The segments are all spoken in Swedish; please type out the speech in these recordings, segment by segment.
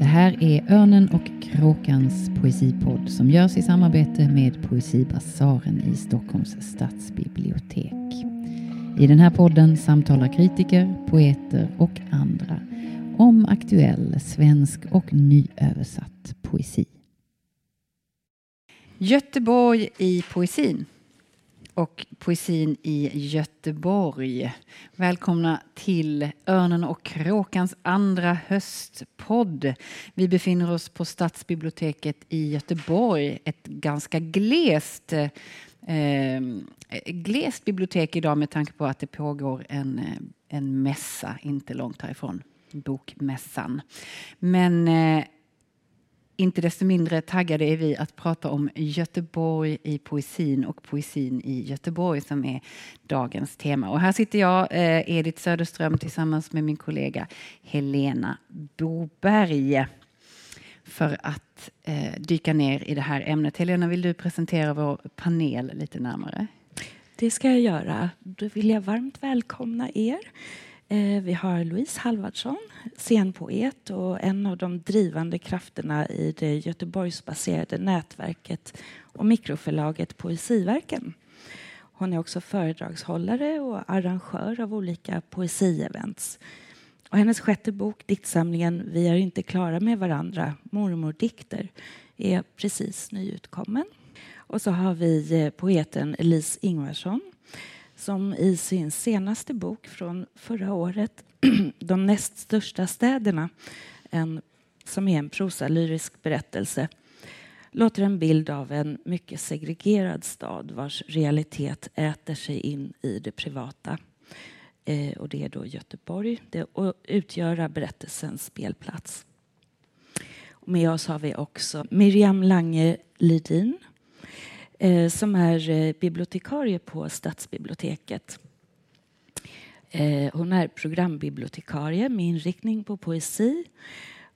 Det här är Örnen och kråkans poesipodd som görs i samarbete med Poesibasaren i Stockholms stadsbibliotek. I den här podden samtalar kritiker, poeter och andra om aktuell svensk och nyöversatt poesi. Göteborg i poesin och poesin i Göteborg. Välkomna till Örnen och kråkans andra höstpodd. Vi befinner oss på Stadsbiblioteket i Göteborg. Ett ganska glest, eh, glest bibliotek idag med tanke på att det pågår en, en mässa inte långt härifrån. Bokmässan. Men eh, inte desto mindre taggade är vi att prata om Göteborg i poesin och poesin i Göteborg som är dagens tema. Och här sitter jag, eh, Edith Söderström, tillsammans med min kollega Helena Boberg för att eh, dyka ner i det här ämnet. Helena, vill du presentera vår panel lite närmare? Det ska jag göra. Då vill jag varmt välkomna er. Eh, vi har Louise Halvardsson, scenpoet och en av de drivande krafterna i det Göteborgsbaserade nätverket och mikroförlaget Poesiverken. Hon är också föredragshållare och arrangör av olika poesievents. Och hennes sjätte bok, diktsamlingen Vi är inte klara med varandra, mormordikter, är precis nyutkommen. Och så har vi eh, poeten Elise Ingvarsson som i sin senaste bok från förra året, De näst största städerna, en, som är en prosalyrisk berättelse, låter en bild av en mycket segregerad stad vars realitet äter sig in i det privata. Eh, och det är då Göteborg det, och utgöra berättelsens spelplats. Och med oss har vi också Miriam Lange Lidin Eh, som är eh, bibliotekarie på Stadsbiblioteket. Eh, hon är programbibliotekarie med inriktning på poesi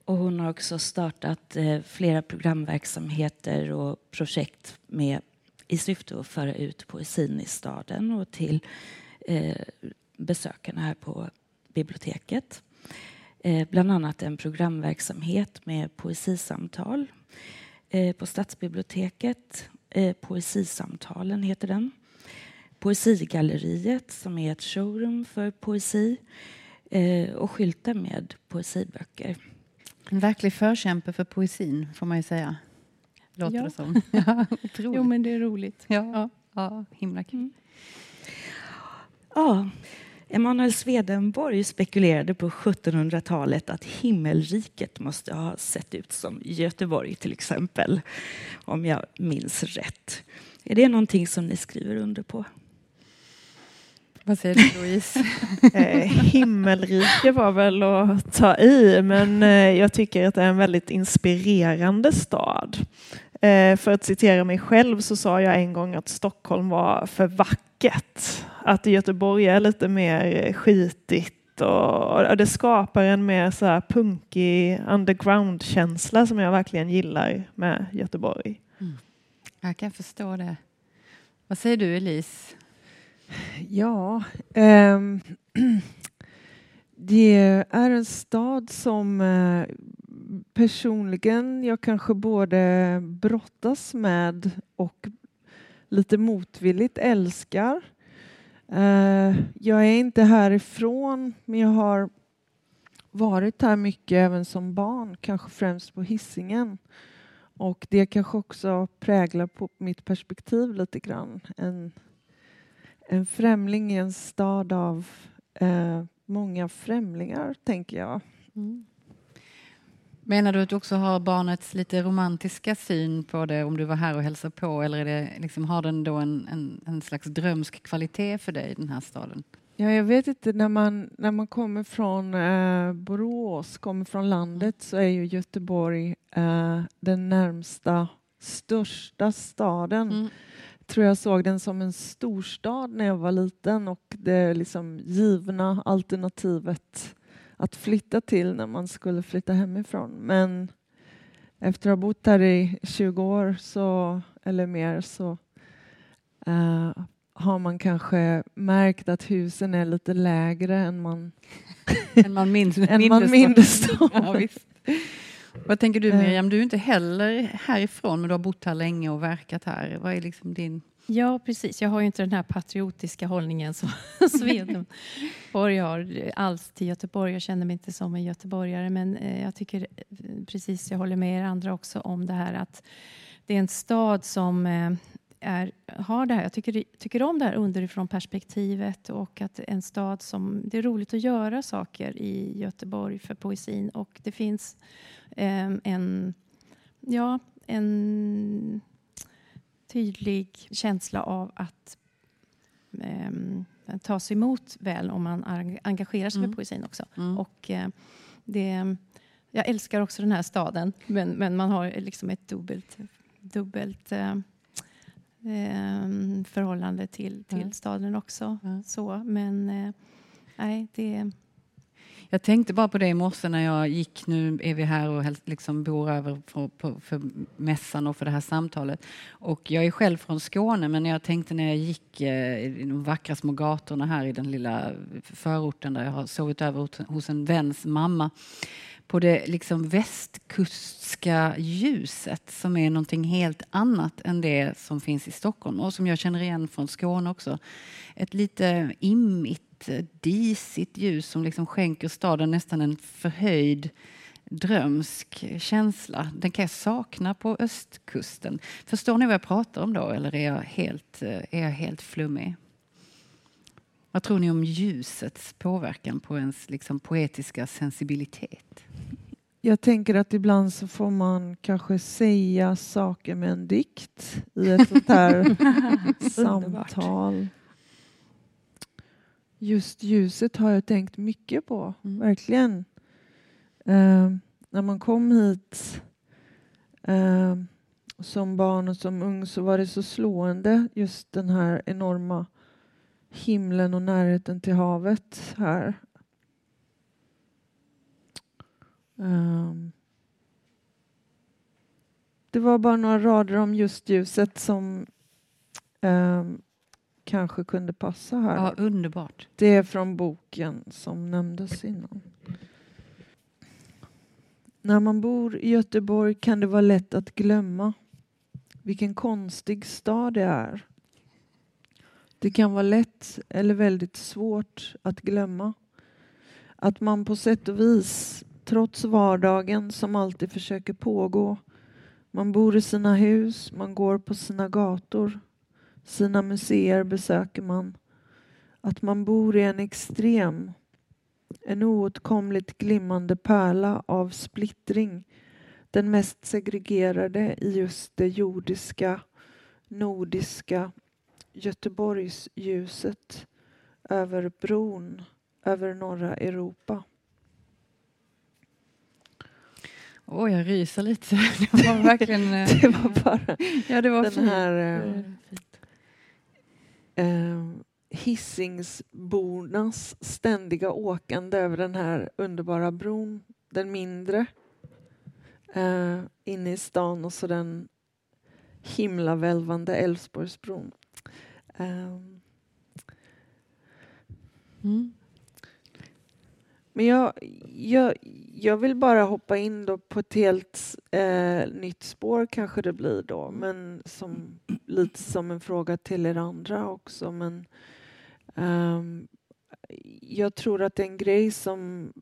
och hon har också startat eh, flera programverksamheter och projekt med, i syfte att föra ut poesin i staden och till eh, besökarna här på biblioteket. Eh, bland annat en programverksamhet med poesisamtal eh, på Stadsbiblioteket Eh, Poesisamtalen heter den. Poesigalleriet som är ett showroom för poesi eh, och skyltar med poesiböcker. En verklig förkämpe för poesin får man ju säga. Låter ja. det som. ja, jo men det är roligt. Ja, ja. ja himla kul. Mm. Ja, Emanuel Swedenborg spekulerade på 1700-talet att himmelriket måste ha sett ut som Göteborg till exempel, om jag minns rätt. Är det någonting som ni skriver under på? Vad säger du Louise? eh, himmelrike var väl att ta i, men eh, jag tycker att det är en väldigt inspirerande stad. Eh, för att citera mig själv så sa jag en gång att Stockholm var för vackert. Att Göteborg är lite mer skitigt och det skapar en mer så här punkig underground-känsla som jag verkligen gillar med Göteborg. Mm. Jag kan förstå det. Vad säger du Elise? Ja, um, det är en stad som uh, personligen jag kanske både brottas med och lite motvilligt älskar. Uh, jag är inte härifrån, men jag har varit här mycket även som barn, kanske främst på hissingen. Och det kanske också präglar på mitt perspektiv lite grann. En, en främling i en stad av uh, många främlingar, tänker jag. Mm. Menar du att du också har barnets lite romantiska syn på det om du var här och hälsade på eller är det, liksom, har den då en, en, en slags drömsk kvalitet för dig, den här staden? Ja, jag vet inte, när man, när man kommer från eh, Borås, kommer från landet så är ju Göteborg eh, den närmsta största staden. Mm. tror jag såg den som en storstad när jag var liten och det liksom givna alternativet att flytta till när man skulle flytta hemifrån. Men efter att ha bott här i 20 år så, eller mer så uh, har man kanske märkt att husen är lite lägre än man, än man minns, än man minns dem. ja, Vad tänker du Eh. Miriam? Du är inte heller härifrån men du har bott här länge och verkat här. Vad är liksom din... Ja, precis. Jag har ju inte den här patriotiska hållningen som Swedenborg har alls till Göteborg. Jag känner mig inte som en göteborgare, men eh, jag tycker eh, precis, jag håller med er andra också om det här att det är en stad som eh, är, har det här. Jag tycker, tycker om det här underifrån perspektivet och att en stad som det är roligt att göra saker i Göteborg för poesin och det finns en, ja, en tydlig känsla av att um, tas emot väl om man eng- engagerar sig Mm. för poesin också. Mm. Och eh, det, jag älskar också den här staden, men, men man har liksom ett dubbelt, dubbelt eh, em, förhållande till, till Ja. staden också. Så, men eh, nej, det... Jag tänkte bara på det i morse när jag gick. Nu är vi här och liksom bor över för, på, för mässan och för det här samtalet. Och jag är själv från Skåne, men jag tänkte när jag gick eh, i de vackra små gatorna här i den lilla förorten där jag har sovit över hos- hos en väns mamma på det liksom västkustska ljuset som är någonting helt annat än det som finns i Stockholm och som jag känner igen från Skåne också. Ett lite immigt, disigt ljus som liksom skänker staden nästan en förhöjd drömsk känsla. Den kan jag sakna på östkusten. Förstår ni vad jag pratar om då eller är jag helt, eh, är jag helt flummig? Vad tror ni om ljusets påverkan på ens liksom poetiska sensibilitet? Jag tänker att ibland så får man kanske säga saker med en dikt i ett sånt här samtal. Just ljuset har jag tänkt mycket på, Mm. verkligen. Eh, när man kom hit eh, som barn och som ung så var det så slående just den här enorma himlen och närheten till havet här. Ehm, det var bara några rader om just ljuset som ehm, kanske kunde passa här. Ja, underbart. Det är från boken som nämndes innan. När man bor i Göteborg kan det vara lätt att glömma vilken konstig stad det är. Det kan vara lätt eller väldigt svårt att glömma. Att man på sätt och vis, trots vardagen som alltid försöker pågå, man bor i sina hus, man går på sina gator, sina museer besöker man, att man bor i en extrem, en oåtkomligt glimmande pärla av splittring, den mest segregerade i just det jordiska, nordiska Göteborgsljuset över bron över norra Europa. Åh, jag ryser lite. Det var verkligen... eh, Det var bara ja, det var den fint. här eh, Eh, eh, Hisingsbornas ständiga åkande över den här underbara bron, den mindre, eh, inne i stan och så den himlavälvande Älvsborgsbron. Eh, Mm. Men jag, jag, jag vill bara hoppa in då på ett helt eh, nytt spår kanske det blir då, men som, lite som en fråga till er andra också. Men, ehm, jag tror att en grej som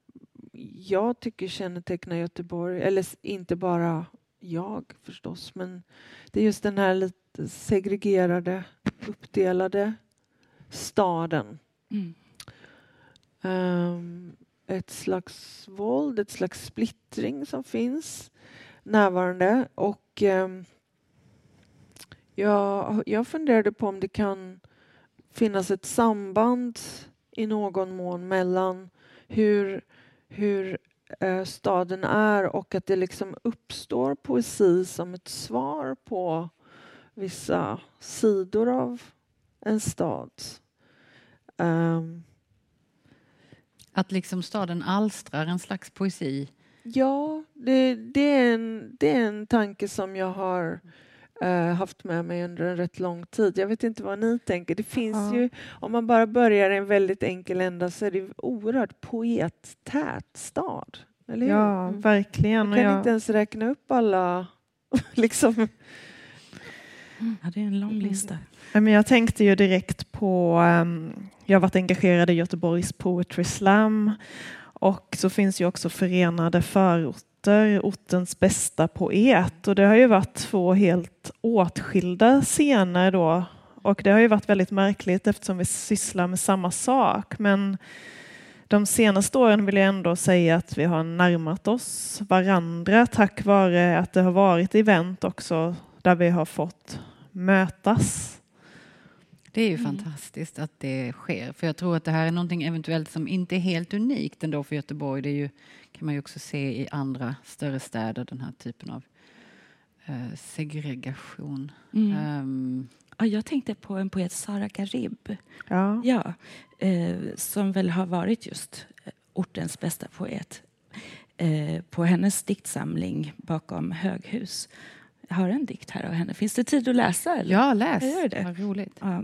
jag tycker kännetecknar Göteborg, eller inte bara jag förstås, men det är just den här lite segregerade, uppdelade staden. Mm. Ehm, ett slags våld, ett slags splittring som finns närvarande. Och ehm, jag, jag funderade på om det kan finnas ett samband i någon mån mellan hur, hur eh, staden är och att det liksom uppstår poesi som ett svar på vissa sidor av en stad. Ehm, Att liksom staden alstrar en slags poesi. Ja, det, det, är en, det är en tanke som jag har eh, haft med mig under en rätt lång tid. Jag vet inte vad ni tänker. Det finns Ja. ju, om man bara börjar i en väldigt enkel ända så är det en oerhört poettät stad. Eller hur? Ja, Mm. verkligen. Jag kan jag- inte ens räkna upp alla. liksom. Ja, det är en lång lista. Ja, men Jag tänkte ju direkt på, ehm, jag har varit engagerad i Göteborgs Poetry Slam och så finns ju också Förenade förorter, ortens bästa poet. Och det har ju varit två helt åtskilda scener då. Och det har ju varit väldigt märkligt eftersom vi sysslar med samma sak. Men de senaste åren vill jag ändå säga att vi har närmat oss varandra tack vare att det har varit event också där vi har fått mötas. Det är ju Mm. fantastiskt att det sker. För jag tror att det här är någonting eventuellt som inte är helt unikt ändå för Göteborg. Det är ju, kan man ju också se i andra större städer, den här typen av eh, segregation. Mm. Ehm, Ja, jag tänkte på en poet, Sara Garib, Ja. ja, eh, som väl har varit just eh, ortens bästa poet. Eh, på hennes diktsamling Bakom höghus. Har en dikt här av henne. Finns det tid att läsa? Eller? ja, läs. Jag gör det. Vad roligt. Ja.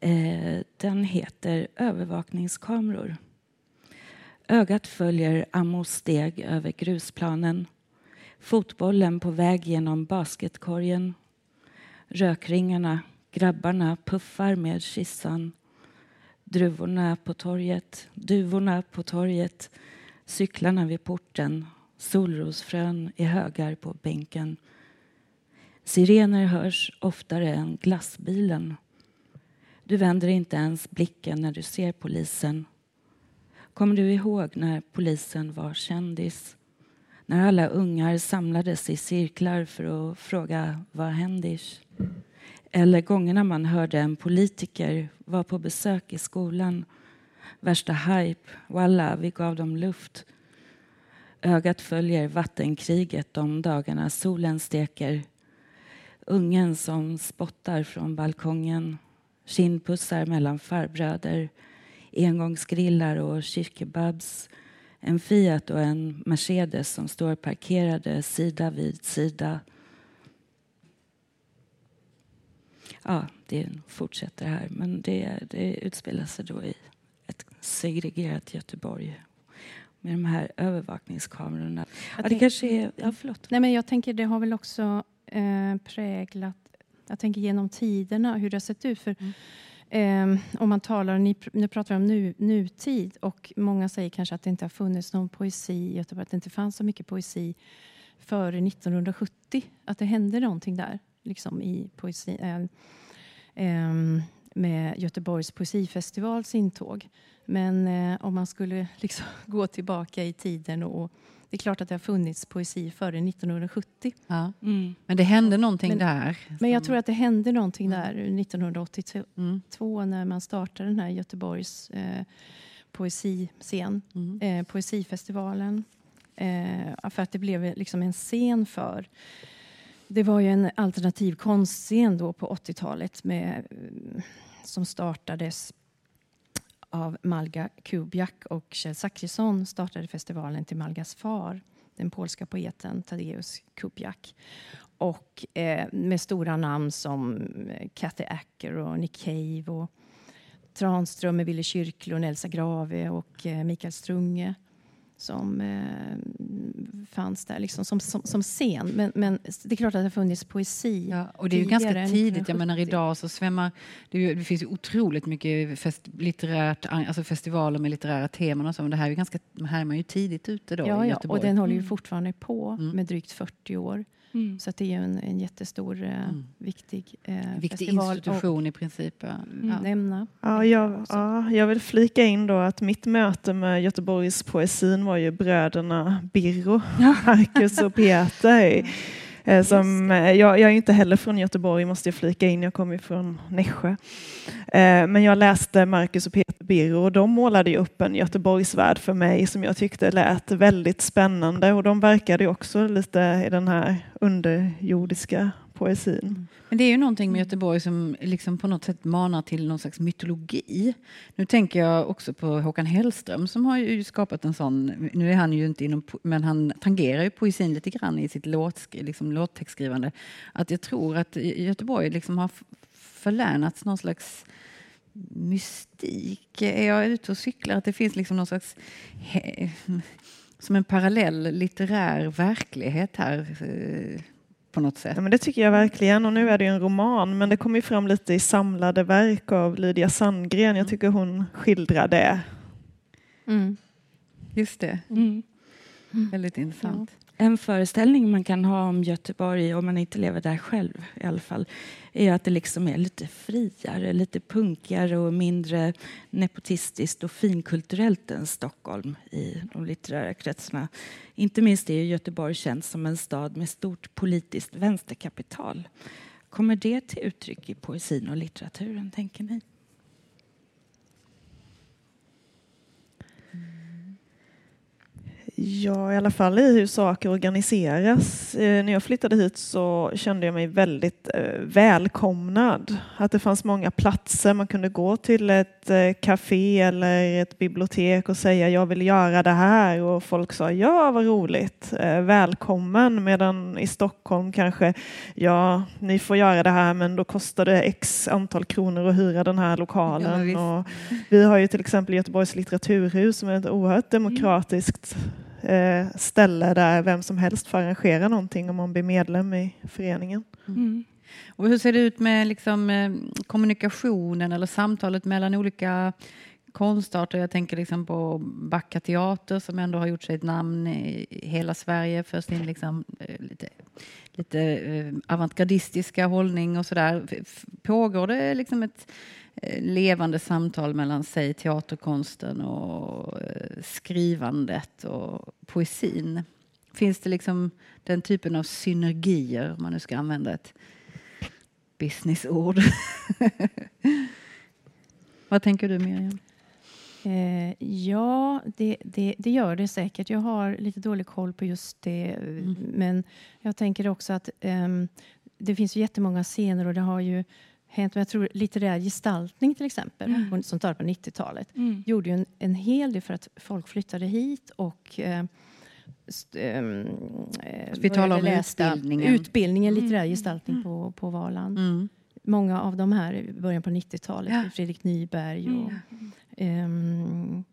Eh, den heter Övervakningskameror. Ögat följer Ammos steg över grusplanen. Fotbollen på väg genom basketkorgen. Rökringarna, grabbarna puffar med kissan. Druvorna på torget, duvorna på torget. Cyklarna vid porten. Solrosfrön i högar på bänken. Sirener hörs oftare än glassbilen. Du vänder inte ens blicken när du ser polisen. Kommer du ihåg när polisen var kändis? När alla ungar samlades i cirklar för att fråga vad händer? Eller gångerna man hörde en politiker var på besök i skolan. Värsta hype, walla, vi gav dem luft. Ögat följer vattenkriget de dagarna solen steker. Ungen som spottar från balkongen. Kindpussar mellan farbröder. Engångsgrillar och kyrkebabs. En Fiat och en Mercedes som står parkerade sida vid sida. Ja, det fortsätter här, men det, det utspelar sig då i ett segregerat Göteborg med de här övervakningskamerorna. Ja, det kanske är... Ja, förlåt. Nej, men jag tänker det har väl också eh, präglat, jag tänker genom tiderna hur det har sett ut. För, eh, om man talar, ni, nu pratar vi om nu, nutid och många säger kanske att det inte har funnits någon poesi i Göteborg, att det inte fanns så mycket poesi före 1970. Att det hände någonting där, liksom i poesi. Eh, ehm, med Göteborgs poesifestivals intåg. Men eh, om man skulle liksom gå tillbaka i tiden och det är klart att det har funnits poesi före 1970. Ja. Mm. Men det hände någonting Men- där. Men jag tror att det hände någonting Mm. där 1982 Mm, när man startade den här Göteborgs eh, poesiscen, mm. eh, poesifestivalen. Eh, för att det blev liksom en scen för det var ju en alternativ konstscen då på 80-talet med, eh, som startades av Malga Kubiak och Kjell Zachrisson startade festivalen till Malgas far, den polska poeten Tadeusz Kubiak. Och eh, med stora namn som eh, Kathy Acker och Nick Cave och Tranström med Wille Kyrklund, Elsa Grave och eh, Mikael Strunge som eh, fanns där liksom som, som, som scen. Men, men det är klart att det har funnits poesi. Ja, och det är ju ganska tidigt. Jag menar 1970. idag så svämmar det, ju, det finns ju otroligt mycket fest, litterärt, alltså festivaler med litterära teman och så. Men det här är ju ganska, här är man ju tidigt ute då Ja, i ja, Göteborg. och den håller ju Mm. fortfarande på Mm. med drygt 40 år. Mm. Så att det är ju en, en jättestor, eh, Mm. viktig eh, Viktig institution i princip. Ja. att Ja. nämna. Ja, jag, ja, jag vill flika in då att mitt möte med Göteborgs poesin var ju bröderna Birro, Marcus och Peter. Eh, Som, eh, jag, jag är inte heller från Göteborg måste jag flika in, jag kommer från Nässjö. Eh, Men jag läste Marcus och Peter Birro och de målade ju upp en Göteborgsvärld för mig som jag tyckte lät väldigt spännande. Och de verkade också lite i den här underjordiska poesin. Men det är ju någonting med Göteborg som liksom på något sätt manar till någon slags mytologi. Nu tänker jag också på Håkan Hellström som har ju skapat en sån, nu är han ju inte inom, men han tangerar ju poesin lite grann i sitt låt, liksom låttextskrivande. Att jag tror att Göteborg liksom har förlänats någon slags mystik. Är jag ute och cyklar? Att det finns liksom någon slags som en parallell litterär verklighet här på något sätt. Ja, men det tycker jag verkligen. Och nu är det ju en roman, men det kommer ju fram lite i samlade verk av Lydia Sandgren. Jag tycker hon skildrar det. Mm. Just det, Mm. väldigt intressant. En föreställning man kan ha om Göteborg, om man inte lever där själv i alla fall, är att det liksom är lite friare, lite punkigare och mindre nepotistiskt och finkulturellt än Stockholm i de litterära kretsarna. Inte minst är Göteborg känt som en stad med stort politiskt vänsterkapital. Kommer det till uttryck i poesin och litteraturen, tänker ni? Ja, i alla fall i hur saker organiseras. Eh, när jag flyttade hit så kände jag mig väldigt eh, välkomnad. Att det fanns många platser. Man kunde gå till ett eh, café eller ett bibliotek och säga jag vill göra det här och folk sa ja, vad roligt, eh, välkommen. Medan i Stockholm kanske ja, ni får göra det här men då kostar det x antal kronor att hyra den här lokalen. visst. och vi har ju till exempel Göteborgs litteraturhus som är ett oerhört demokratiskt eh, ställe där vem som helst får arrangera någonting om man blir medlem i föreningen. Mm. Och hur ser det ut med liksom, eh, kommunikationen eller samtalet mellan olika konstarter? Jag tänker liksom på Backa teater som ändå har gjort sig ett namn i hela Sverige för sin liksom, eh, lite, lite eh, avantgardistiska hållning och sådär. Pågår det liksom ett levande samtal mellan säg teaterkonsten och eh, skrivandet och poesin? Finns det liksom den typen av synergier, om man nu ska använda ett businessord? Vad tänker du Miriam? Eh, ja, det, det, det gör det säkert. Jag har lite dålig koll på just det. eh, Mm. Men jag tänker också att ehm, det finns ju jättemånga scener och det har ju hänt, men jag tror litterär gestaltning till exempel, Mm. som startade på 90-talet, Mm. gjorde ju en, en hel del för att folk flyttade hit och eh, st- ehm, eh, Vi talar om läsa utbildningen. Utbildningen litterär Mm. gestaltning Mm. på, på Valand. Mm. Många av de här i början på 90-talet, Ja. Fredrik Nyberg och Mm. ehm,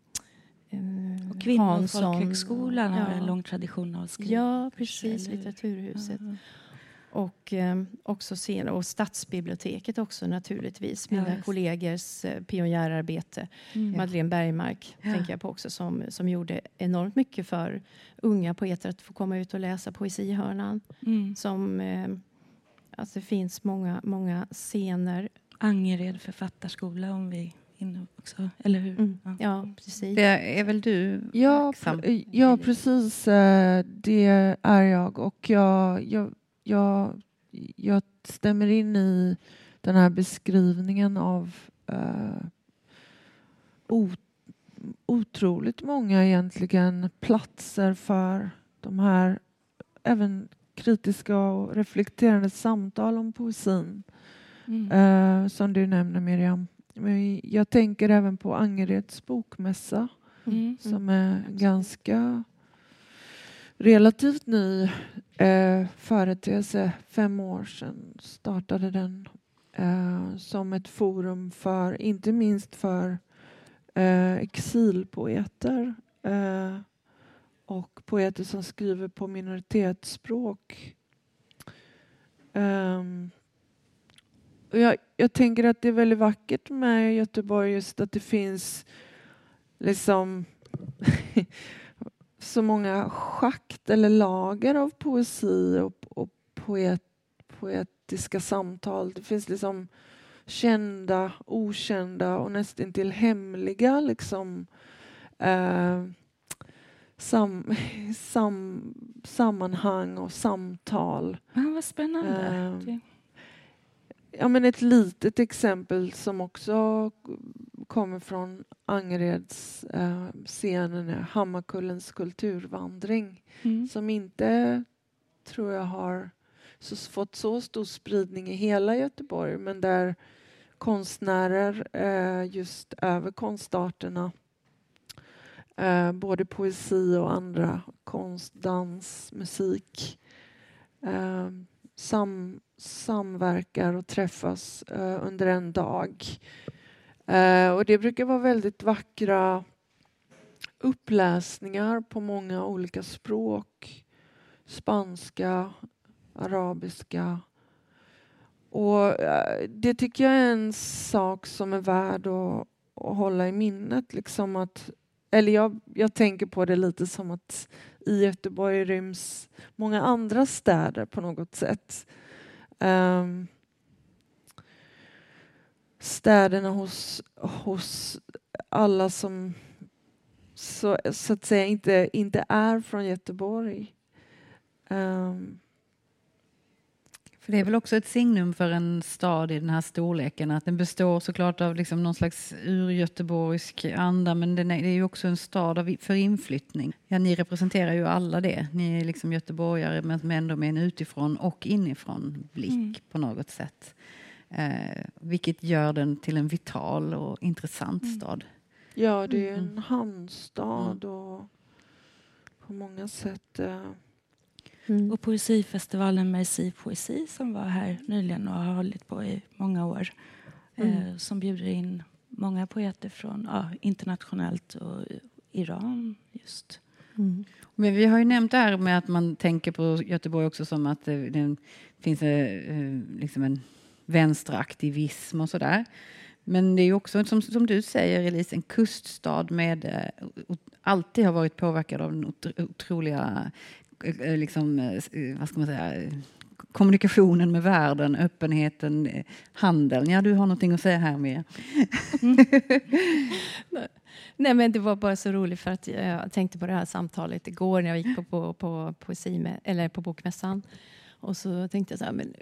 eh, Och Kvinno och Hansson. folkhögskolan har Ja. en lång tradition av skriv. Ja, precis. Litteraturhuset. Ja. Och eh, också senare, och Stadsbiblioteket också naturligtvis. Mina Ja, kollegors eh, pionjärarbete. Mm. Madeleine Bergmark Ja. tänker jag på också som, som gjorde enormt mycket för unga poeter att få komma ut och läsa Poesihörnan. Mm. Som, eh, alltså det finns många, många scener. Angered författarskola om vi inne också, eller hur? Mm. Ja. Ja, precis. Det är väl du Ja, verksam pr- ja precis. eh, Det är jag. Och jag, jag, jag, jag stämmer in i den här beskrivningen av eh, otroligt många egentligen platser för de här även kritiska och reflekterande samtal om poesin Mm. eh, som du nämner Miriam. Men jag tänker även på Angereds bokmässa Mm. som är ganska relativt ny eh, företeelse. Fem år sedan startade den eh, som ett forum för, inte minst för eh, exilpoeter eh, och poeter som skriver på minoritetsspråk. Ehm, och jag, jag tänker att det är väldigt vackert med Göteborg just att det finns liksom så många schakt eller lager av poesi och, och poet, poetiska samtal. Det finns liksom kända, okända och nästan till hemliga liksom, eh, sam, sam, sammanhang och samtal. Ja, vad spännande. Det- Ja, men ett litet exempel som också kommer från Angereds eh, scenen är Hammarkullens kulturvandring Mm. som inte, tror jag, har så, fått så stor spridning i hela Göteborg men där konstnärer eh, just över konstarterna eh, både poesi och andra konst, dans, musik eh, sam, samverkar och träffas eh, under en dag. Eh, och det brukar vara väldigt vackra uppläsningar på många olika språk. Spanska, arabiska. Och eh, det tycker jag är en sak som är värd att, att hålla i minnet. Liksom att, eller jag, jag tänker på det lite som att i Göteborg ryms många andra städer på något sätt. Um, städerna hos, hos alla som så, så att säga inte, inte är från Göteborg. Um, för det är väl också ett signum för en stad i den här storleken att den består såklart av liksom någon slags urgöteborgsk anda men den är, det är ju också en stad av, för inflyttning. Ja, ni representerar ju alla det. Ni är liksom göteborgare men ändå med en utifrån och inifrån blick mm. på något sätt. Eh, vilket gör den till en vital och intressant mm. stad. Ja, det är en mm. hamnstad och på många sätt eh, Mm. Och poesifestivalen Merci Poesi som var här nyligen och har hållit på i många år. Mm. Eh, som bjuder in många poeter från ja, internationellt och Iran just. Mm. Men vi har ju nämnt det här med att man tänker på Göteborg också som att det, det finns eh, liksom en vänsteraktivism och sådär. Men det är också som, som du säger Elise, en kuststad med eh, alltid har varit påverkad av den otroliga Eh, Eh, eh, liksom, eh, vad ska man säga, kommunikationen med världen, öppenheten, handeln. Ja, du har någonting att säga här med. Mm. Nej, men det var bara så roligt för att jag tänkte på det här samtalet igår när jag gick på, på, på, poesi eller på bokmässan. Och så tänkte jag så här, men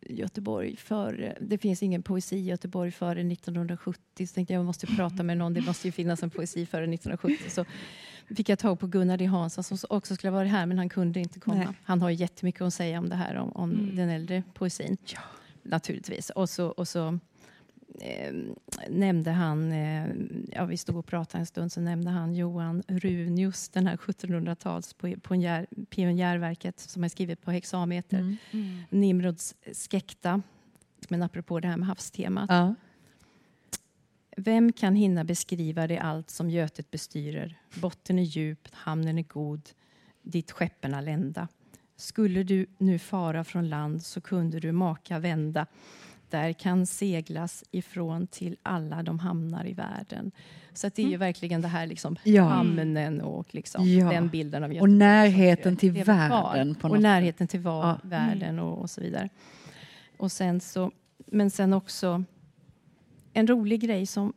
Göteborg för, det finns ingen poesi i Göteborg före 1970. Så tänkte jag, jag måste prata med någon, det måste ju finnas en poesi före 1970. Så fick jag tag på Gunnar D Hansson som också skulle varit här men han kunde inte komma. Nej. Han har jättemycket att säga om det här, om, om mm. den äldre poesin. Ja. Naturligtvis. Och så, och så eh, nämnde han, eh, ja vi stod och pratade en stund, så nämnde han Johan Runius, den här 1700-tals pionjärverket som är skrivet på hexameter. Mm. Mm. Nimrods Skekta, men apropå det här med havstemat. Ja. Vem kan hinna beskriva det allt som Götet bestyrer? Botten är djup, hamnen är god, dit skepperna lända. Skulle du nu fara från land så kunde du maka vända. Där kan seglas ifrån till alla de hamnar i världen. Så det är ju mm. verkligen det här liksom ja. hamnen och liksom ja. den bilden av Göteborg. Och närheten till världen. På och närheten till ja. världen och, och, så vidare. Och sen så, men sen också en rolig grej som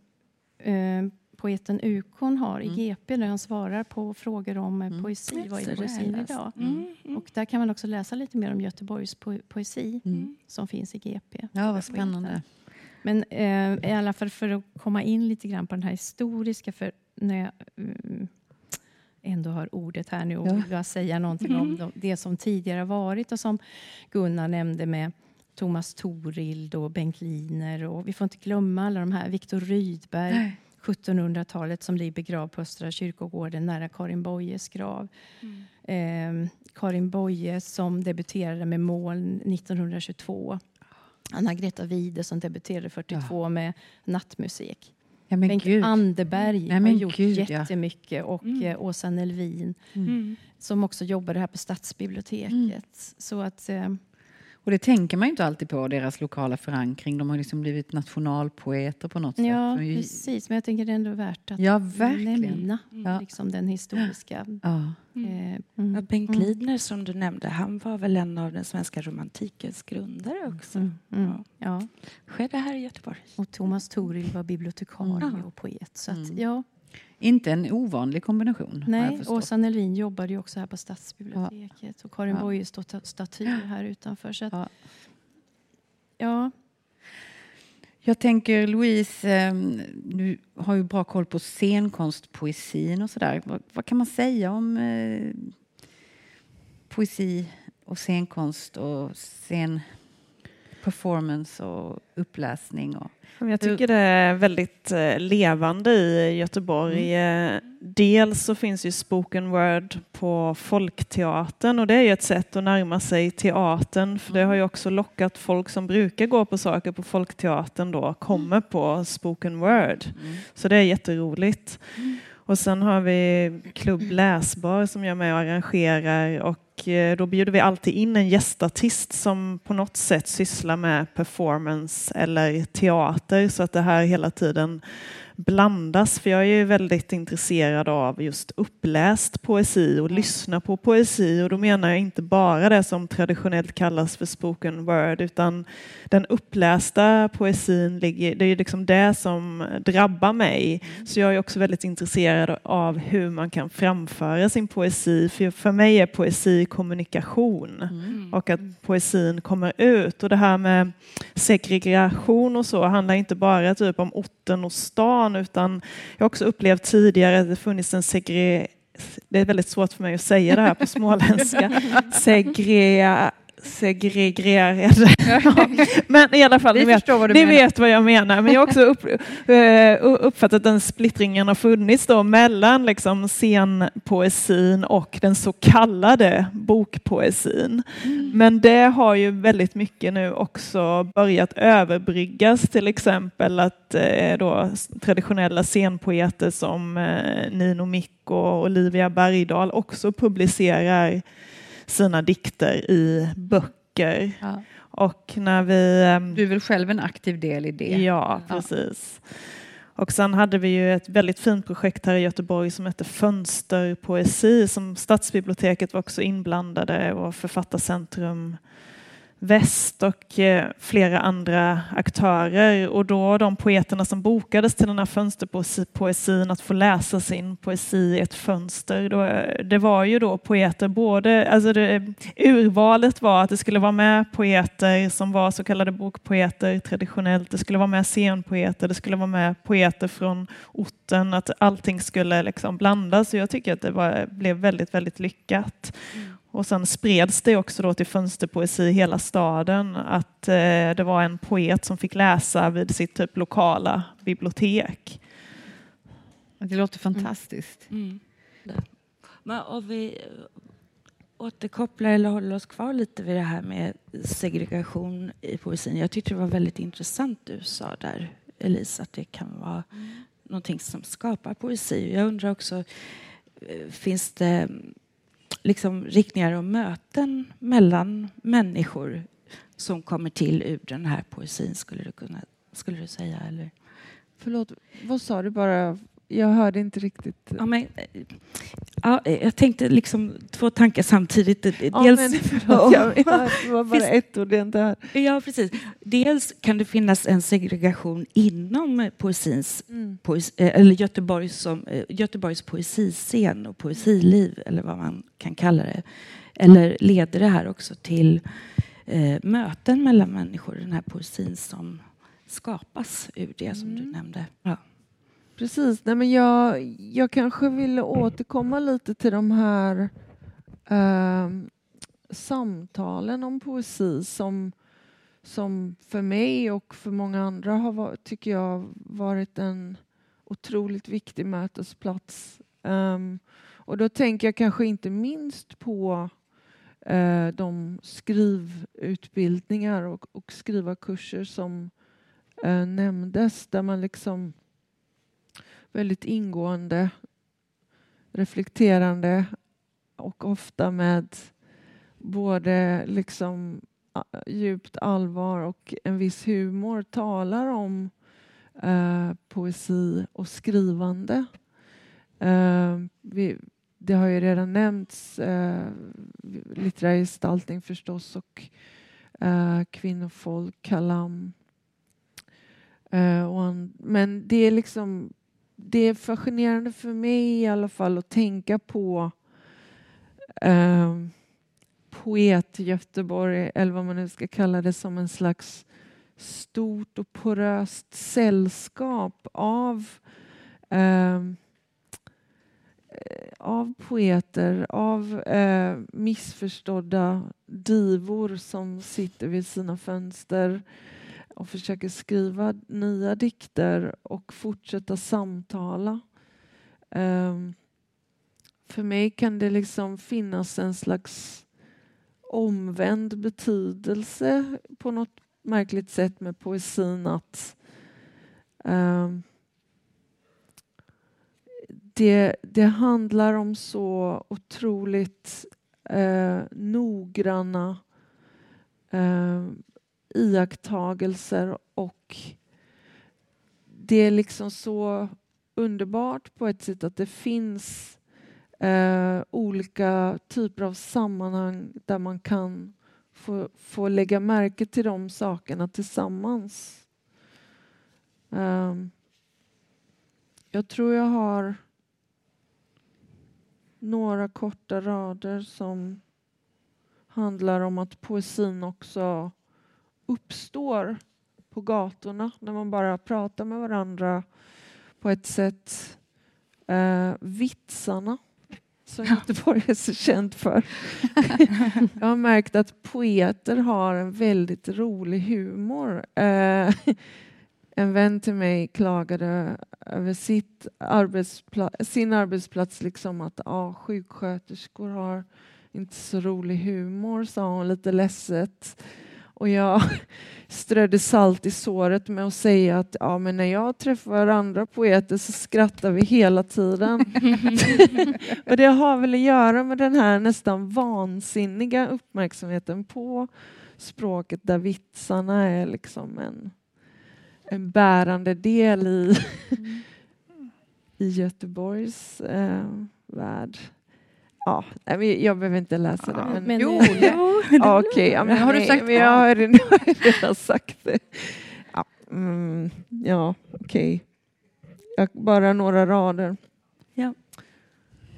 eh, poeten Ukon har i mm. GP där han svarar på frågor om eh, mm. poesi. Vad är poesin idag? Mm. Mm. Och där kan man också läsa lite mer om Göteborgs po poesi mm. som finns i GP. Ja, vad spännande. Men eh, i alla fall för att komma in lite grann på den här historiska, för när jag mm, ändå har ordet här nu och vill ja. säga någonting om det som tidigare varit och som Gunnar nämnde med Thomas Torild och Bengt Liner och vi får inte glömma alla de här, Viktor Rydberg, 1700-talet som ligger begravd på Östra kyrkogården nära Karin Boyes grav. Mm. Eh, Karin Boye som debuterade med Moln 1922. Anna-Greta Wide som debuterade 42 ja. med Nattmusik. Ja, Bengt Gud. Anderberg ja, har gjort Gud, jättemycket och mm. eh, Åsa Nelvin mm. som också jobbade här på Stadsbiblioteket. Mm. Så att, eh, och det tänker man ju inte alltid på, deras lokala förankring. De har liksom blivit nationalpoeter på något ja, sätt. Ja, precis. Men jag tänker det är ändå värt att ja, verkligen. nämna ja. liksom den historiska... Ja. Mm. Eh, mm. Bengt mm. Lidner som du nämnde, han var väl en av den svenska romantikens grundare också. Mm. mm. Ja. Ja. Skedde här i Göteborg. Och Thomas Toril var bibliotekarie och poet. Så att, mm. ja, inte en ovanlig kombination. Nej, Åsa Nelvin jobbade ju också här på Stadsbiblioteket ja. och Karin ja. Boye står statyer här utanför. Så att, ja. ja. Jag tänker Louise, ehm, du har ju bra koll på scenkonstpoesin och sådär. Vad, vad kan man säga om eh, poesi och scenkonst och scenperformance och uppläsning? Och jag tycker det är väldigt eh, levande i Göteborg. Mm. Eh, dels så finns ju spoken word på Folkteatern och det är ju ett sätt att närma sig teatern för det har ju också lockat folk som brukar gå på saker på Folkteatern då kommer på spoken word. Mm. Så det är jätteroligt. Mm. Och sen har vi Klubb Läsbar som jag är med och arrangerar. Och eh, då bjuder vi alltid in en gästartist som på något sätt sysslar med performance eller teater. Så att det här hela tiden blandas. För jag är ju väldigt intresserad av just uppläst poesi och lyssna på poesi. Och då menar jag inte bara det som traditionellt kallas för spoken word utan den upplästa poesin, ligger, det är ju liksom det som drabbar mig. Så jag är också väldigt intresserad av hur man kan framföra sin poesi. För, för mig är poesi kommunikation mm. och att poesin kommer ut. Och det här med segregation och så handlar inte bara typ om orten och stan utan jag har också upplevt tidigare att det funnits en segre det är väldigt svårt för mig att säga det här på småländska. Segre segregerade. Men i alla fall, ni, vet, vad, ni vet vad jag menar. Men jag har också upp, eh, uppfattat att den splittringen har funnits då mellan liksom scenpoesin och den så kallade bokpoesin. Mm. Men det har ju väldigt mycket nu också börjat överbryggas, till exempel att eh, då, traditionella scenpoeter som eh, Nino Mikko och Olivia Bergdahl också publicerar sina dikter i böcker. Ja. Och när vi... Ehm, du är väl själv en aktiv del i det? Ja, precis. Ja. Och sen hade vi ju ett väldigt fint projekt här i Göteborg som hette Fönsterpoesi som Stadsbiblioteket var också inblandade och Författarcentrum Väst och eh, flera andra aktörer och då de poeterna som bokades till den här fönsterpoesin att få läsa sin poesi i ett fönster. Då, eh, det var ju då poeter både, alltså det, urvalet var att det skulle vara med poeter som var så kallade bokpoeter traditionellt, det skulle vara med scenpoeter, det skulle vara med poeter från orten, att allting skulle liksom blandas och jag tycker att det var, blev väldigt, väldigt lyckat. Mm. Och sen spreds det också då till fönsterpoesi i hela staden att eh, det var en poet som fick läsa vid sitt typ lokala bibliotek. Det låter fantastiskt. Mm. Mm. Men om vi återkopplar eller håller oss kvar lite vid det här med segregation i poesin. Jag tyckte det var väldigt intressant du sa där, Elisa, att det kan vara mm. någonting som skapar poesi. Jag undrar också, eh, finns det liksom riktningar och möten mellan människor som kommer till ur den här poesin, skulle du, kunna, skulle du säga? Eller? Förlåt, vad sa du bara? Jag hörde inte riktigt. Ja, men, ja, jag tänkte liksom två tankar samtidigt. Dels, ja, men, förlåt, jag, det var bara ett ord. Inte här. Ja, precis. Dels kan det finnas en segregation inom poesins, mm. poes, eh, eller Göteborgs, som, eh, Göteborgs poesiscen och poesiliv, eller vad man kan kalla det. Eller leder det här också till eh, möten mellan människor, den här poesin som skapas ur det som mm. du nämnde? Ja. Precis. Nej, men jag, jag kanske vill återkomma lite till de här eh, samtalen om poesi som, som för mig och för många andra har varit, tycker jag varit en otroligt viktig mötesplats. Um, och då tänker jag kanske inte minst på uh, de skrivutbildningar och, och skrivarkurser som uh, nämndes där man liksom väldigt ingående, reflekterande och ofta med både liksom djupt allvar och en viss humor talar om eh, poesi och skrivande. Eh, vi, det har ju redan nämnts eh, litterär gestaltning förstås och eh, kvinnofolk, kalam. Eh, och men det är liksom det är fascinerande för mig i alla fall att tänka på eh, poet Göteborg, eller vad man nu ska kalla det, som en slags stort och poröst sällskap av ehm, eh, av poeter, av eh, missförstådda divor som sitter vid sina fönster och försöker skriva nya dikter och fortsätta samtala. Um, för mig kan det liksom finnas en slags omvänd betydelse på något märkligt sätt med poesin att um, det, det handlar om så otroligt uh, noggranna uh, iakttagelser och det är liksom så underbart på ett sätt att det finns eh, olika typer av sammanhang där man kan få, få lägga märke till de sakerna tillsammans. Um, jag tror jag har några korta rader som handlar om att poesin också uppstår på gatorna när man bara pratar med varandra på ett sätt. Eh, vitsarna, som Göteborg är så känt för. jag har märkt att poeter har en väldigt rolig humor. Eh, en vän till mig klagade över sitt arbetspla sin arbetsplats, liksom att ah, sjuksköterskor har inte så rolig humor, sa hon lite ledset. Och jag strödde salt i såret med att säga att ja, men när jag träffar andra poeter så skrattar vi hela tiden. och det har väl att göra med den här nästan vansinniga uppmärksamheten på språket där vitsarna är liksom en, en bärande del i, i Göteborgs eh, värld. Ja, jag behöver inte läsa det. Men, men, jo, jo. ja, okay, ja, men, har du sagt men jag har redan sagt det. Ja, mm, ja okej. Okay. Bara några rader. Ja.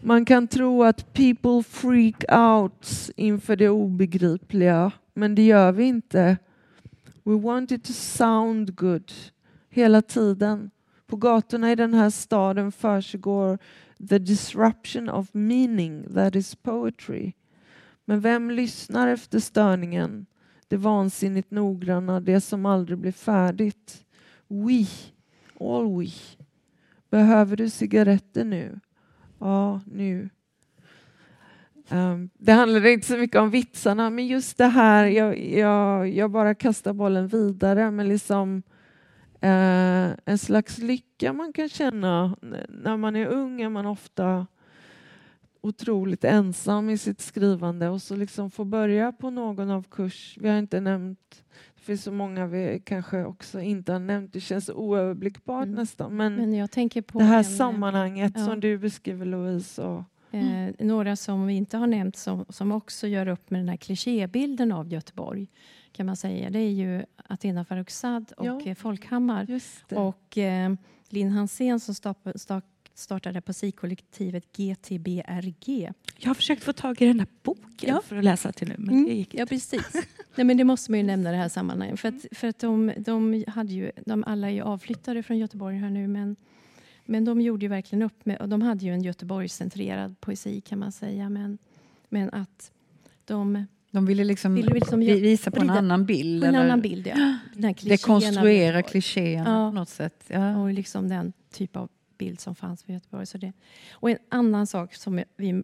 Man kan tro att people freak out inför det obegripliga, men det gör vi inte. We want it to sound good hela tiden. På gatorna i den här staden försiggår the disruption of meaning that is poetry. Men vem lyssnar efter störningen? Det vansinnigt noggranna, det som aldrig blir färdigt. We, all we. Behöver du cigaretter nu? Ja, nu. Um, det handlade inte så mycket om vitsarna, men just det här, jag, jag, jag bara kastar bollen vidare, men liksom Eh, en slags lycka man kan känna när man är ung är man ofta otroligt ensam i sitt skrivande och så liksom få börja på någon av kurs. Vi har inte nämnt, det finns så många vi kanske också inte har nämnt, det känns oöverblickbart mm. nästan. Men, men jag tänker på det här en, sammanhanget ja. som du beskriver Louise. Och, mm. eh, några som vi inte har nämnt som, som också gör upp med den här klichébilden av Göteborg kan man säga. Det är ju Athena Farrokhzad och ja, Folkhammar. Och eh, Linn Hansén som startade poesikollektivet GTBRG. Jag har försökt få tag i den här boken ja. för att läsa till nu, men mm. det gick Ja, precis. Nej, men det måste man ju nämna i det här sammanhanget. För att, för att de, de, hade ju, de alla är avflyttade från Göteborg här nu, men, men de gjorde ju verkligen upp med, och de hade ju en Göteborgscentrerad poesi kan man säga, men, men att de de ville liksom, ville liksom visa på en annan bild? En eller? annan bild, ja. Dekonstruera klichéerna ja. på något sätt? Ja. Och liksom den typ av bild som fanns för Göteborg. Så det. Och en annan sak som vi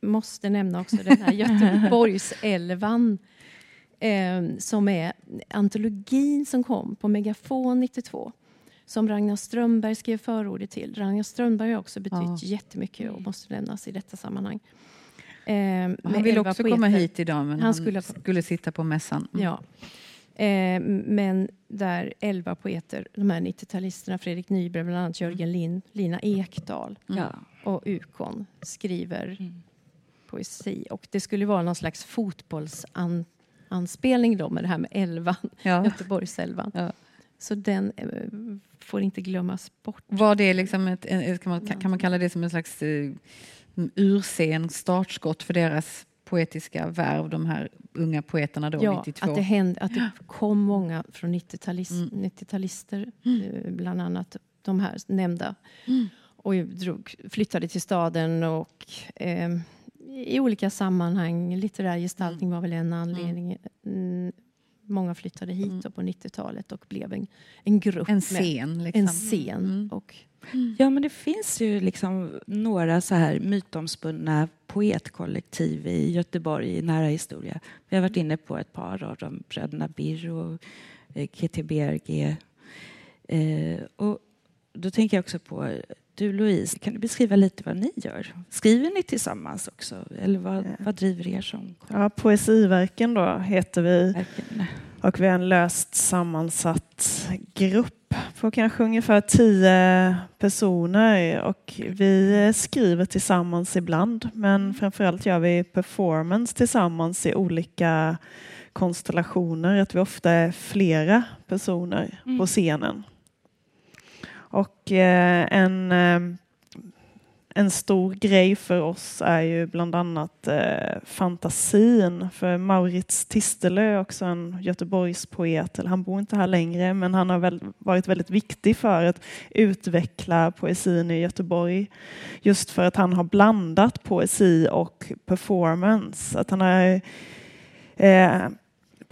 måste nämna också, den här Göteborgsälvan eh, som är antologin som kom på Megafon 92 som Ragnar Strömberg skrev förordet till. Ragnar Strömberg har också betytt ja. jättemycket och måste nämnas i detta sammanhang. Eh, han ville också poeter. komma hit idag men han, han skulle, skulle, sitta på mässan. Mm. Ja. Eh, men där elva poeter, de här 90-talisterna, Fredrik Nyberg, bland annat Jörgen Lind, Lina Ekdahl mm. och Ukon skriver mm. poesi. Och det skulle vara någon slags fotbollsanspelning då med det här med elvan, ja. Göteborgselvan. Ja. Så den eh, får inte glömmas bort. Var det liksom ett, kan, man, kan man kalla det som en slags eh, urscen startskott för deras poetiska värv, de här unga poeterna då, ja, 92. Att det, hände, att det kom många från 90-talister, mm. mm. bland annat de här nämnda. Mm. Och drog, flyttade till staden och eh, i olika sammanhang, litterär gestaltning mm. var väl en anledning. Mm, många flyttade hit mm. på 90-talet och blev en, en grupp. En scen. Liksom. En scen. Mm. Och, mm. Ja, men det finns ju liksom några så här mytomspunna poetkollektiv i Göteborg i nära historia. Vi har varit inne på ett par av dem, bröderna Birr och eh, KTBRG. Eh, och då tänker jag också på du Louise, kan du beskriva lite vad ni gör? Skriver ni tillsammans också? Eller vad, vad driver er som? Ja, Poesiverken då heter vi Verken? Och vi är en löst sammansatt grupp på kanske ungefär tio personer och vi skriver tillsammans ibland men framförallt gör vi performance tillsammans i olika konstellationer, att vi ofta är flera personer Mm. på scenen. Och eh, en, eh, en stor grej för oss är ju bland annat eh, fantasin. För Maurits Tistelö är också en Göteborgspoet. Eller han bor inte här längre, men han har väl varit väldigt viktig för att utveckla poesin i Göteborg. Just för att han har blandat poesi och performance. Att han har eh,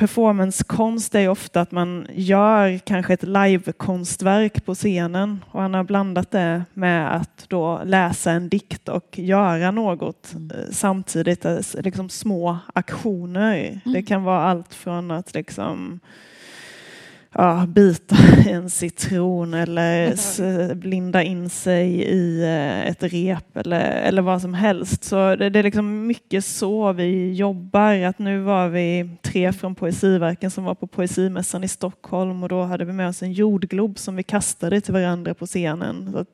performancekonst är ofta att man gör kanske ett livekonstverk på scenen och han har blandat det med att då läsa en dikt och göra något Mm. eh, samtidigt, eh, liksom små aktioner. Det kan vara allt från att liksom ja, bita i en citron eller blinda in sig i eh, ett rep eller, eller vad som helst. Så det, det är liksom mycket så vi jobbar. Att nu var vi tre från Poesiverken som var på Poesimässan i Stockholm och då hade vi med oss en jordglob som vi kastade till varandra på scenen. Så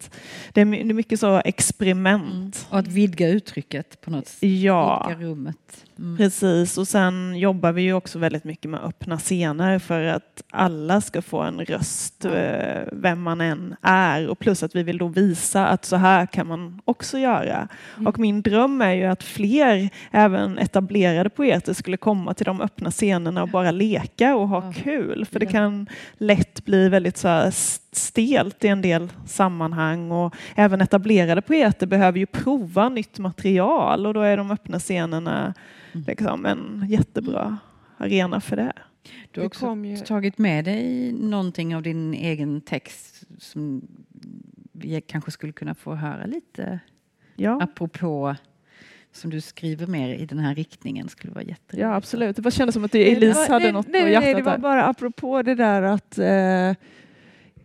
det, är, mycket så experiment. Och att vidga uttrycket på något sätt. Ja. Vidga rummet. Mm. Precis, och sen jobbar vi ju också väldigt mycket med öppna scener för att alla ska få en röst, eh, vem man än är. Och plus att vi vill då visa att så här kan man också göra. Och min dröm är ju att fler, även etablerade poeter, skulle komma till de öppna scenerna och bara leka och ha kul. För det kan lätt bli väldigt så här stelt i en del sammanhang. Och även etablerade poeter behöver ju prova nytt material och då är de öppna scenerna liksom en jättebra arena för det. Du har också ju- tagit med dig någonting av din egen text som vi kanske skulle kunna få höra lite Ja, apropå som du skriver mer i den här riktningen skulle vara jätteroligt. ja absolut. Det bara kändes som att Elise var- hade nej, något nej, på nej, hjärtat. Det var där. bara apropå det där att eh,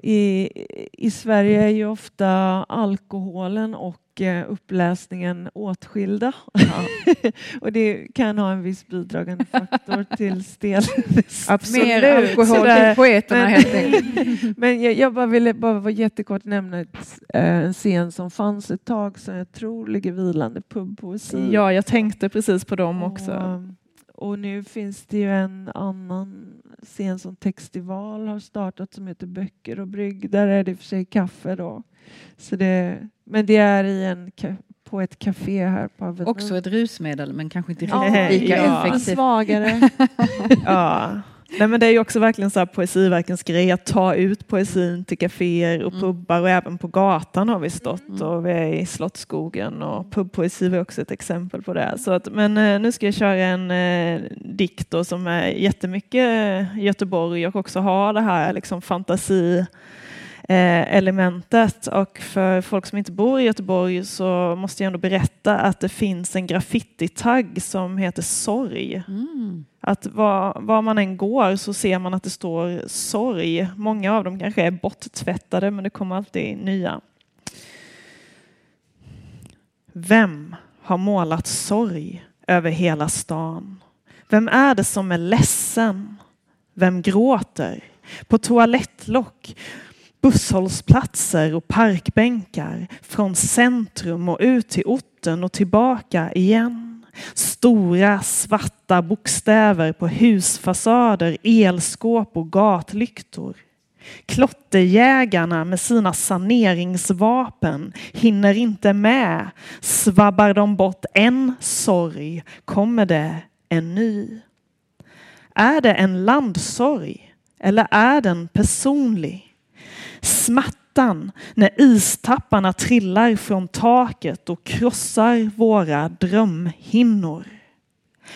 i, i Sverige är ju ofta alkoholen och eh, uppläsningen åtskilda. och det kan ha en viss bidragande faktor till stelhet. Mer alkohol till poeterna helt enkelt. Men jag, jag bara ville bara vara jättekort nämna ett, eh, en scen som fanns ett tag som jag tror ligger vilande, pubpoesi. Ja, jag tänkte precis på dem Och, också. och nu finns det ju en annan scen som Textival har startat som heter Böcker och brygg. Där är det i och för sig kaffe då. Så det, men det är i en, på ett café här på Avenyn. Också ett rusmedel men kanske inte riktigt lika ja. effektivt. svagare. Ja. Nej, men det är ju också verkligen så här Poesiverkens grej att ta ut poesin till kaféer och Mm. pubbar och även på gatan har vi stått Mm. och vi är i Slottsskogen och pubpoesi var också ett exempel på det. Så att, men eh, nu ska jag köra en eh, dikt som är jättemycket eh, Göteborg och också har det här liksom fantasi elementet och för folk som inte bor i Göteborg så måste jag ändå berätta att det finns en graffititagg som heter Sorg. Mm. Att var, var man än går så ser man att det står sorg. Många av dem kanske är borttvättade men det kommer alltid nya. Vem har målat sorg över hela stan? Vem är det som är ledsen? Vem gråter? På toalettlock, busshållplatser och parkbänkar, från centrum och ut till orten och tillbaka igen. Stora svarta bokstäver på husfasader, elskåp och gatlyktor. Klotterjägarna med sina saneringsvapen hinner inte med. Svabbar de bort en sorg kommer det en ny. Är det en landsorg eller är den personlig? Smärtan när istapparna trillar från taket och krossar våra drömhinnor.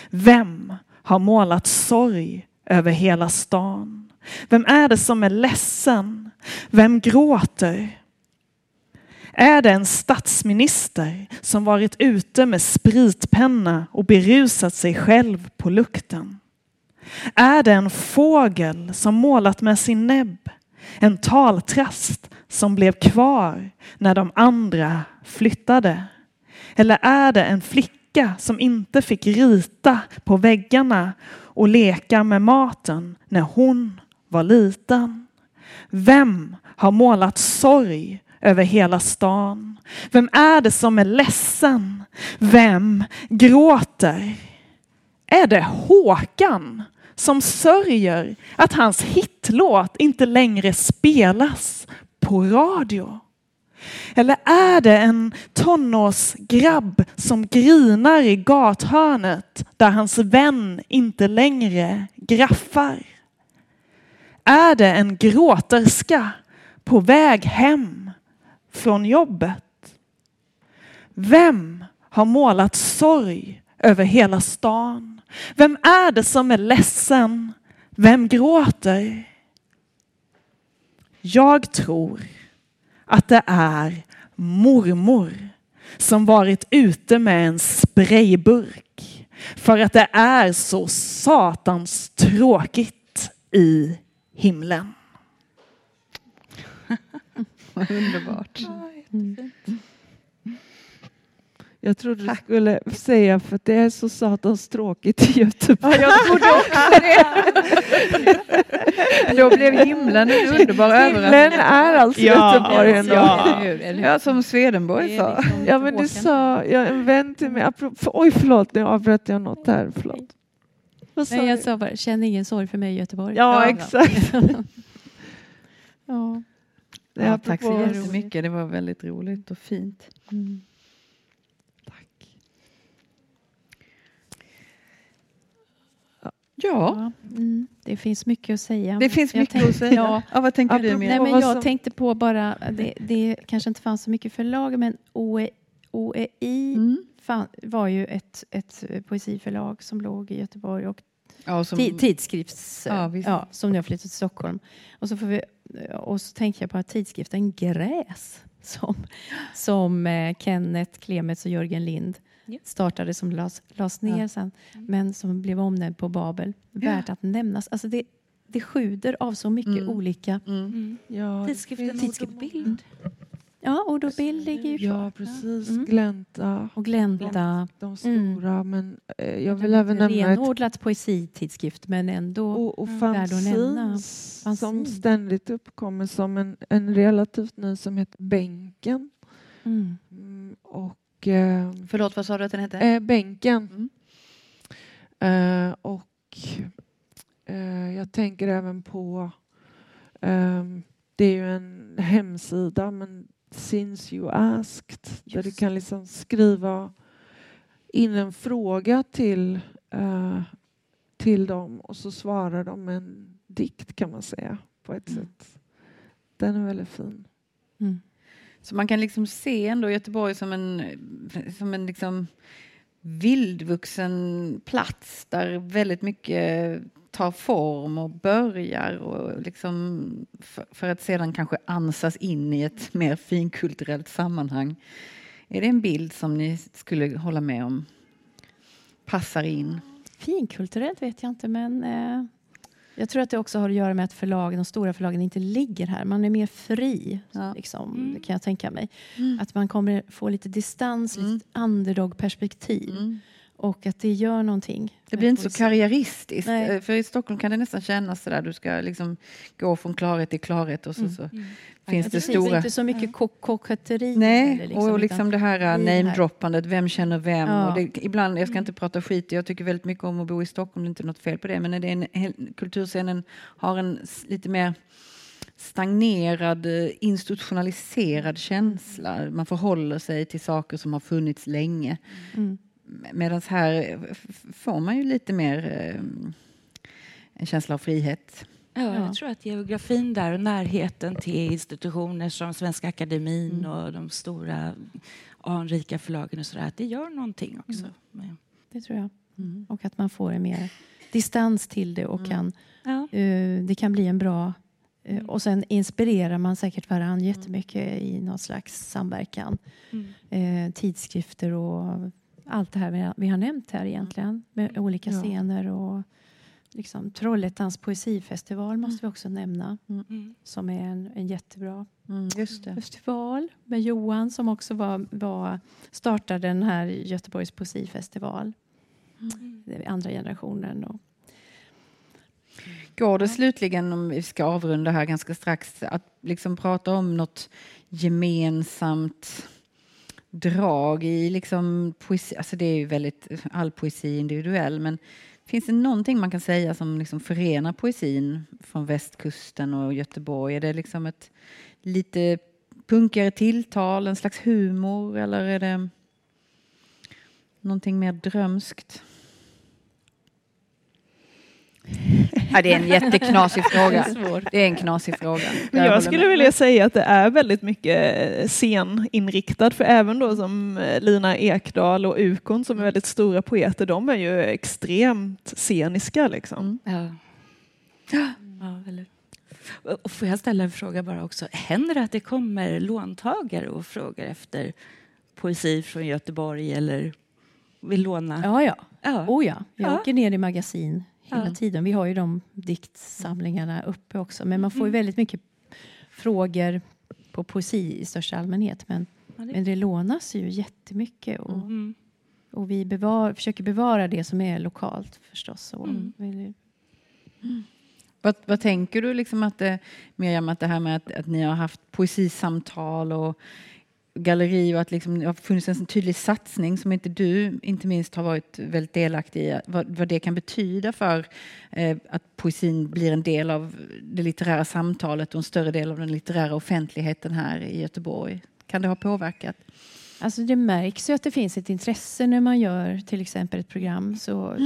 Vem har målat sorg över hela stan? Vem är det som är ledsen? Vem gråter? Är det en statsminister som varit ute med spritpenna och berusat sig själv på lukten? Är det en fågel som målat med sin näbb? En taltrast som blev kvar när de andra flyttade? Eller är det en flicka som inte fick rita på väggarna och leka med maten när hon var liten? Vem har målat sorg över hela stan? Vem är det som är ledsen? Vem gråter? Är det Håkan som sörjer att hans hitlåt inte längre spelas på radio? Eller är det en tonårsgrabb som grinar i gathörnet där hans vän inte längre graffar? Är det en gråterska på väg hem från jobbet? Vem har målat sorg över hela stan? Vem är det som är ledsen? Vem gråter? Jag tror att det är mormor som varit ute med en sprayburk för att det är så satans tråkigt i himlen. Underbart. Jag trodde du skulle säga för att det är så satans tråkigt i Göteborg. jag trodde också det. Då blev himlen en underbar Himlen överraskning. är alltså Ja, Göteborg ändå. ja. Ja, som Swedenborg Det är sa. liksom Ja men du sa, ja, en vän till mig, apropå, oj förlåt nu avbröt jag något här, förlåt. Vad sa Nej, jag du? sa bara, känn ingen sorg för mig i Göteborg. Ja exakt. ja. Ja, tack så jättemycket. Det var väldigt roligt och fint. Mm. Ja, Ja, mm. Det finns mycket att säga. det finns mycket tänkte- att säga. Ja, Ja, vad tänker du Apropå- Mia? Nej, men jag som- tänkte på bara, det, det kanske inte fanns så mycket förlag, men OE, OEI Mm. fan, var ju ett, ett poesiförlag som låg i Göteborg och Ja, som, ti- tidskrifts, Ja, ja, som nu har flyttat till Stockholm. Och så, får vi, och så tänkte jag på att tidskriften Gräs som, som eh, Kenneth Klemets och Jörgen Lind Ja. startade som lades, lades ner Ja. sen, men som blev omnämnd på Babel. Värt att nämnas. Alltså det, det sjuder av så mycket Mm. olika... mm. Ja, det Tidskriften finns- Ord och bild. Ja, ord och bild ligger ju kvar. Ja precis, Mm. Glänta, Och Glänta. de Mm. stora men eh, jag vill även nämna ett Renodlat poesitidskrift, men ändå... och, och värd att nämna. fanzines som ständigt uppkommer som en, en relativt ny som heter Bänken. Mm. Mm, och eh, Förlåt, vad sa du att den hette? eh, Bänken. Mm. Eh, och eh, jag tänker även på ehm, det är ju en hemsida men Since you asked där du Just kan liksom skriva in en fråga till, eh, till dem och så svarar de med en dikt kan man säga på ett Mm. sätt. Den är väldigt fin. Mm. Så man kan liksom se ändå Göteborg som en, som en liksom vildvuxen plats där väldigt mycket tar form och börjar och liksom för, för att sedan kanske ansas in i ett mer finkulturellt sammanhang. Är det en bild som ni skulle hålla med om? Passar in? Finkulturellt vet jag inte, men eh, jag tror att det också har att göra med att förlagen, de stora förlagen inte ligger här. Man är mer fri, Ja. liksom, Mm. kan jag tänka mig. Mm. Att man kommer få lite distans, Mm. lite underdog-perspektiv. Mm. Och att det gör någonting. Det blir inte så poesi. karriäristiskt. Nej. Eh, För i Stockholm kan det nästan kännas så där. Du ska liksom gå från klarhet till klarhet och så, Mm. så Mm. finns det Precis, stora... inte så mycket ko- koketteri. Nej, liksom, och liksom det här det namedroppandet, vem känner vem? Ja. Och det, ibland, jag ska Mm. inte prata skit, jag tycker väldigt mycket om att bo i Stockholm, det är inte något fel på det, men när det är en, kulturscenen har en lite mer stagnerad, eh, institutionaliserad känsla. Man förhåller sig till saker som har funnits länge. Mm. Medan här får man ju lite mer eh, en känsla av frihet. Ja, Ja. jag tror att geografin där och närheten till institutioner som Svenska Akademin Mm. och de stora anrika förlagen och sådär, att det gör någonting också. Mm. Det tror jag. Och att man får en mer distans till det och Mm. kan, Ja. eh, det kan bli en bra... eh, Mm. och sen inspirerar man säkert varandra jättemycket i någon slags samverkan. Mm. Eh, tidskrifter och allt det här vi har, vi har nämnt här egentligen. Med olika Ja. scener och liksom, Trollhättans poesifestival måste vi också nämna. Mm. Som är en, en jättebra Mm, festival med Johan som också var, var, startade den här Göteborgs poesifestival. Det är andra generationen. Och, Går det slutligen, om vi ska avrunda här ganska strax, att liksom prata om något gemensamt drag i liksom poesi? Alltså det är ju väldigt, all poesi är individuell, men finns det någonting man kan säga som liksom förenar poesin från västkusten och Göteborg? Är det liksom ett lite punkigare tilltal, en slags humor eller är det någonting mer drömskt? Ja, det är en jätteknasig fråga. Det är en knasig fråga. Men jag skulle vilja säga att det är väldigt mycket sceninriktad, för även då som eh, Lina Ekdahl och Ukon som är väldigt stora poeter, de är ju extremt sceniska liksom. Mm. Ja. ja eller. Och får jag ställa en fråga bara också? Händer det att det kommer låntagare och frågar efter poesi från Göteborg eller vill låna? ja, ja. Ja. Oh, ja. Jag Ja. åker ner i magasin hela Ja. tiden. Vi har ju de diktsamlingarna uppe också. Men man får ju Mm. väldigt mycket frågor på poesi i största allmänhet. Men, Ja, det- men det lånas ju jättemycket. Och, Mm. och vi bevar, försöker bevara det som är lokalt förstås. Och Mm. vill- Vad, vad tänker du liksom att det, Miriam, att det här med att, att ni har haft poesisamtal och galleri och att liksom, det har funnits en tydlig satsning som inte du inte minst har varit väldigt delaktig i, vad, vad det kan betyda för eh, att poesin blir en del av det litterära samtalet och en större del av den litterära offentligheten här i Göteborg. Kan det ha påverkat? Alltså det märks ju att det finns ett intresse när man gör till exempel ett program. Så,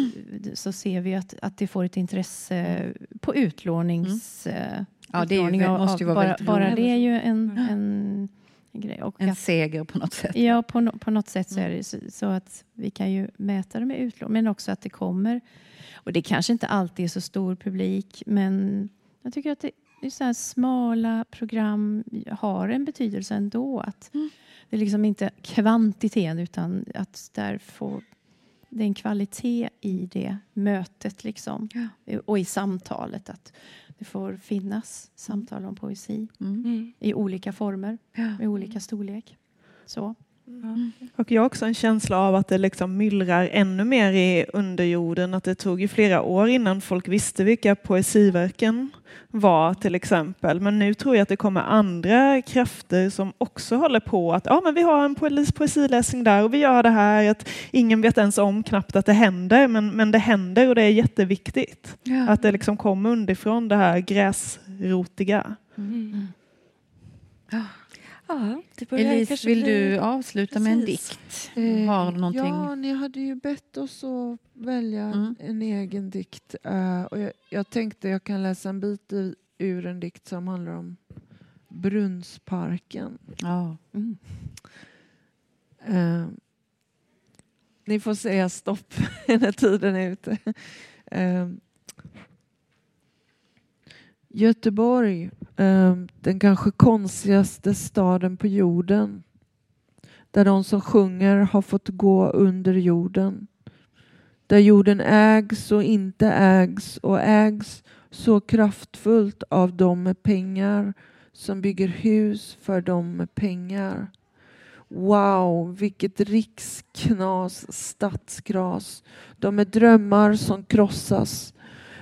så ser vi att, att det får ett intresse på utlånings... eh, Ja, det ju- av- måste ju vara bara, bara det är ju en, en grej. Och En att, seger på något sätt? ja, på, no, på något sätt så är Mm. det så, så att vi kan ju mäta det med utlåning. Men också att det kommer... Och det kanske inte alltid är så stor publik men jag tycker att det, är så här smala program har en betydelse ändå. Att Mm. Det är liksom inte kvantiteten utan att där får det är en kvalitet i det mötet liksom. och i samtalet. Att det får finnas samtal om poesi Mm. Mm. i olika former, Ja. i olika storlek. Så. Och jag har också en känsla av att det liksom myllrar ännu mer i underjorden. Att det tog ju flera år innan folk visste vilka poesiverken var till exempel. Men nu tror jag att det kommer andra krafter som också håller på att ja, men vi har en poesi- poesiläsning där och vi gör det här. Att ingen vet ens om knappt att det händer, men, men det händer och det är jätteviktigt. Ja. Att det liksom kommer underifrån det här gräsrotiga. Mm. Ja, det börjar Elise, kanske vill bli- du avsluta med en Precis. dikt? Eh, Har du någonting? Ja, ni hade ju bett oss att välja Mm. en egen dikt. eh, och jag, jag tänkte jag kan läsa en bit ur en dikt som handlar om Brunnsparken. Ja. Mm. Eh, ni får säga stopp när tiden är ute. Eh, Göteborg, eh, den kanske konstigaste staden på jorden. Där de som sjunger har fått gå under jorden. Där jorden ägs och inte ägs och ägs så kraftfullt av de med pengar som bygger hus för de med pengar. Wow, vilket riksknas, stadskras. De är drömmar som krossas.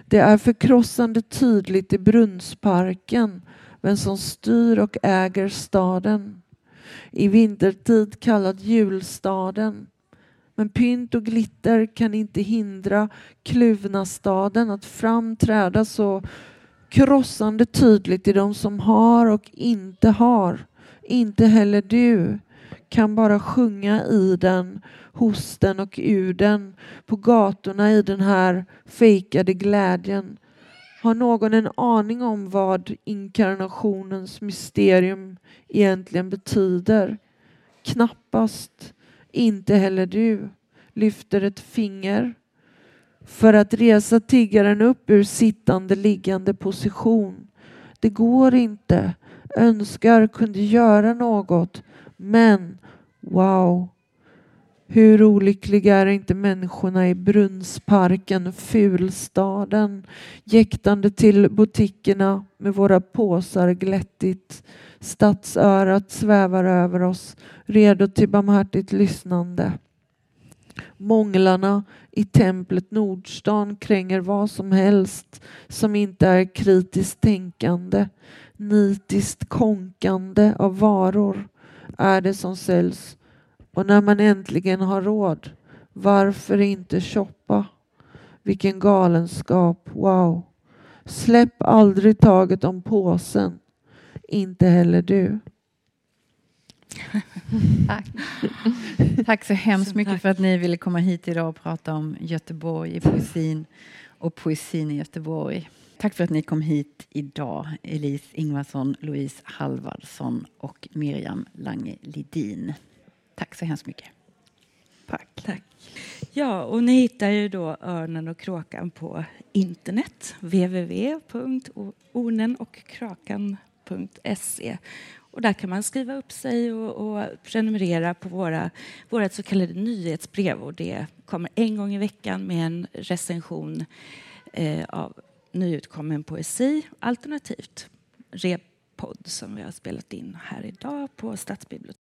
Det är förkrossande tydligt i Brunnsparken vem som styr och äger staden. I vintertid kallad julstaden. Men pynt och glitter kan inte hindra kluvna staden att framträda så krossande tydligt i de som har och inte har. Inte heller du kan bara sjunga i den, hos den och ur den, på gatorna i den här fejkade glädjen. Har någon en aning om vad inkarnationens mysterium egentligen betyder? Knappast. Inte heller du lyfter ett finger för att resa tiggaren upp ur sittande liggande position. Det går inte. Önskar kunde göra något. Men wow. Hur olyckliga är inte människorna i Brunnsparken, fulstaden, jäktande till butikerna med våra påsar glättigt. Stadsörat svävar över oss, redo till barmhärtigt lyssnande. Månglarna i templet Nordstan kränger vad som helst som inte är kritiskt tänkande. Nitiskt konkande av varor är det som säljs och när man äntligen har råd, varför inte shoppa? Vilken galenskap, wow! Släpp aldrig taget om påsen, inte heller du. Tack. tack så hemskt mycket för att ni ville komma hit idag och prata om Göteborg i poesin och poesin i Göteborg. Tack för att ni kom hit idag, Elise Ingvarsson, Louise Halvardsson och Miriam Lange Lidin. Tack så hemskt mycket. Tack. Tack. Ja, och ni hittar ju då Örnen och kråkan på internet, www.ornenochkrakan.se. Och där kan man skriva upp sig och, och prenumerera på våra, våra så kallade nyhetsbrev. Och det kommer en gång i veckan med en recension eh, av nyutkommen poesi alternativt repodd som vi har spelat in här idag på Stadsbiblioteket.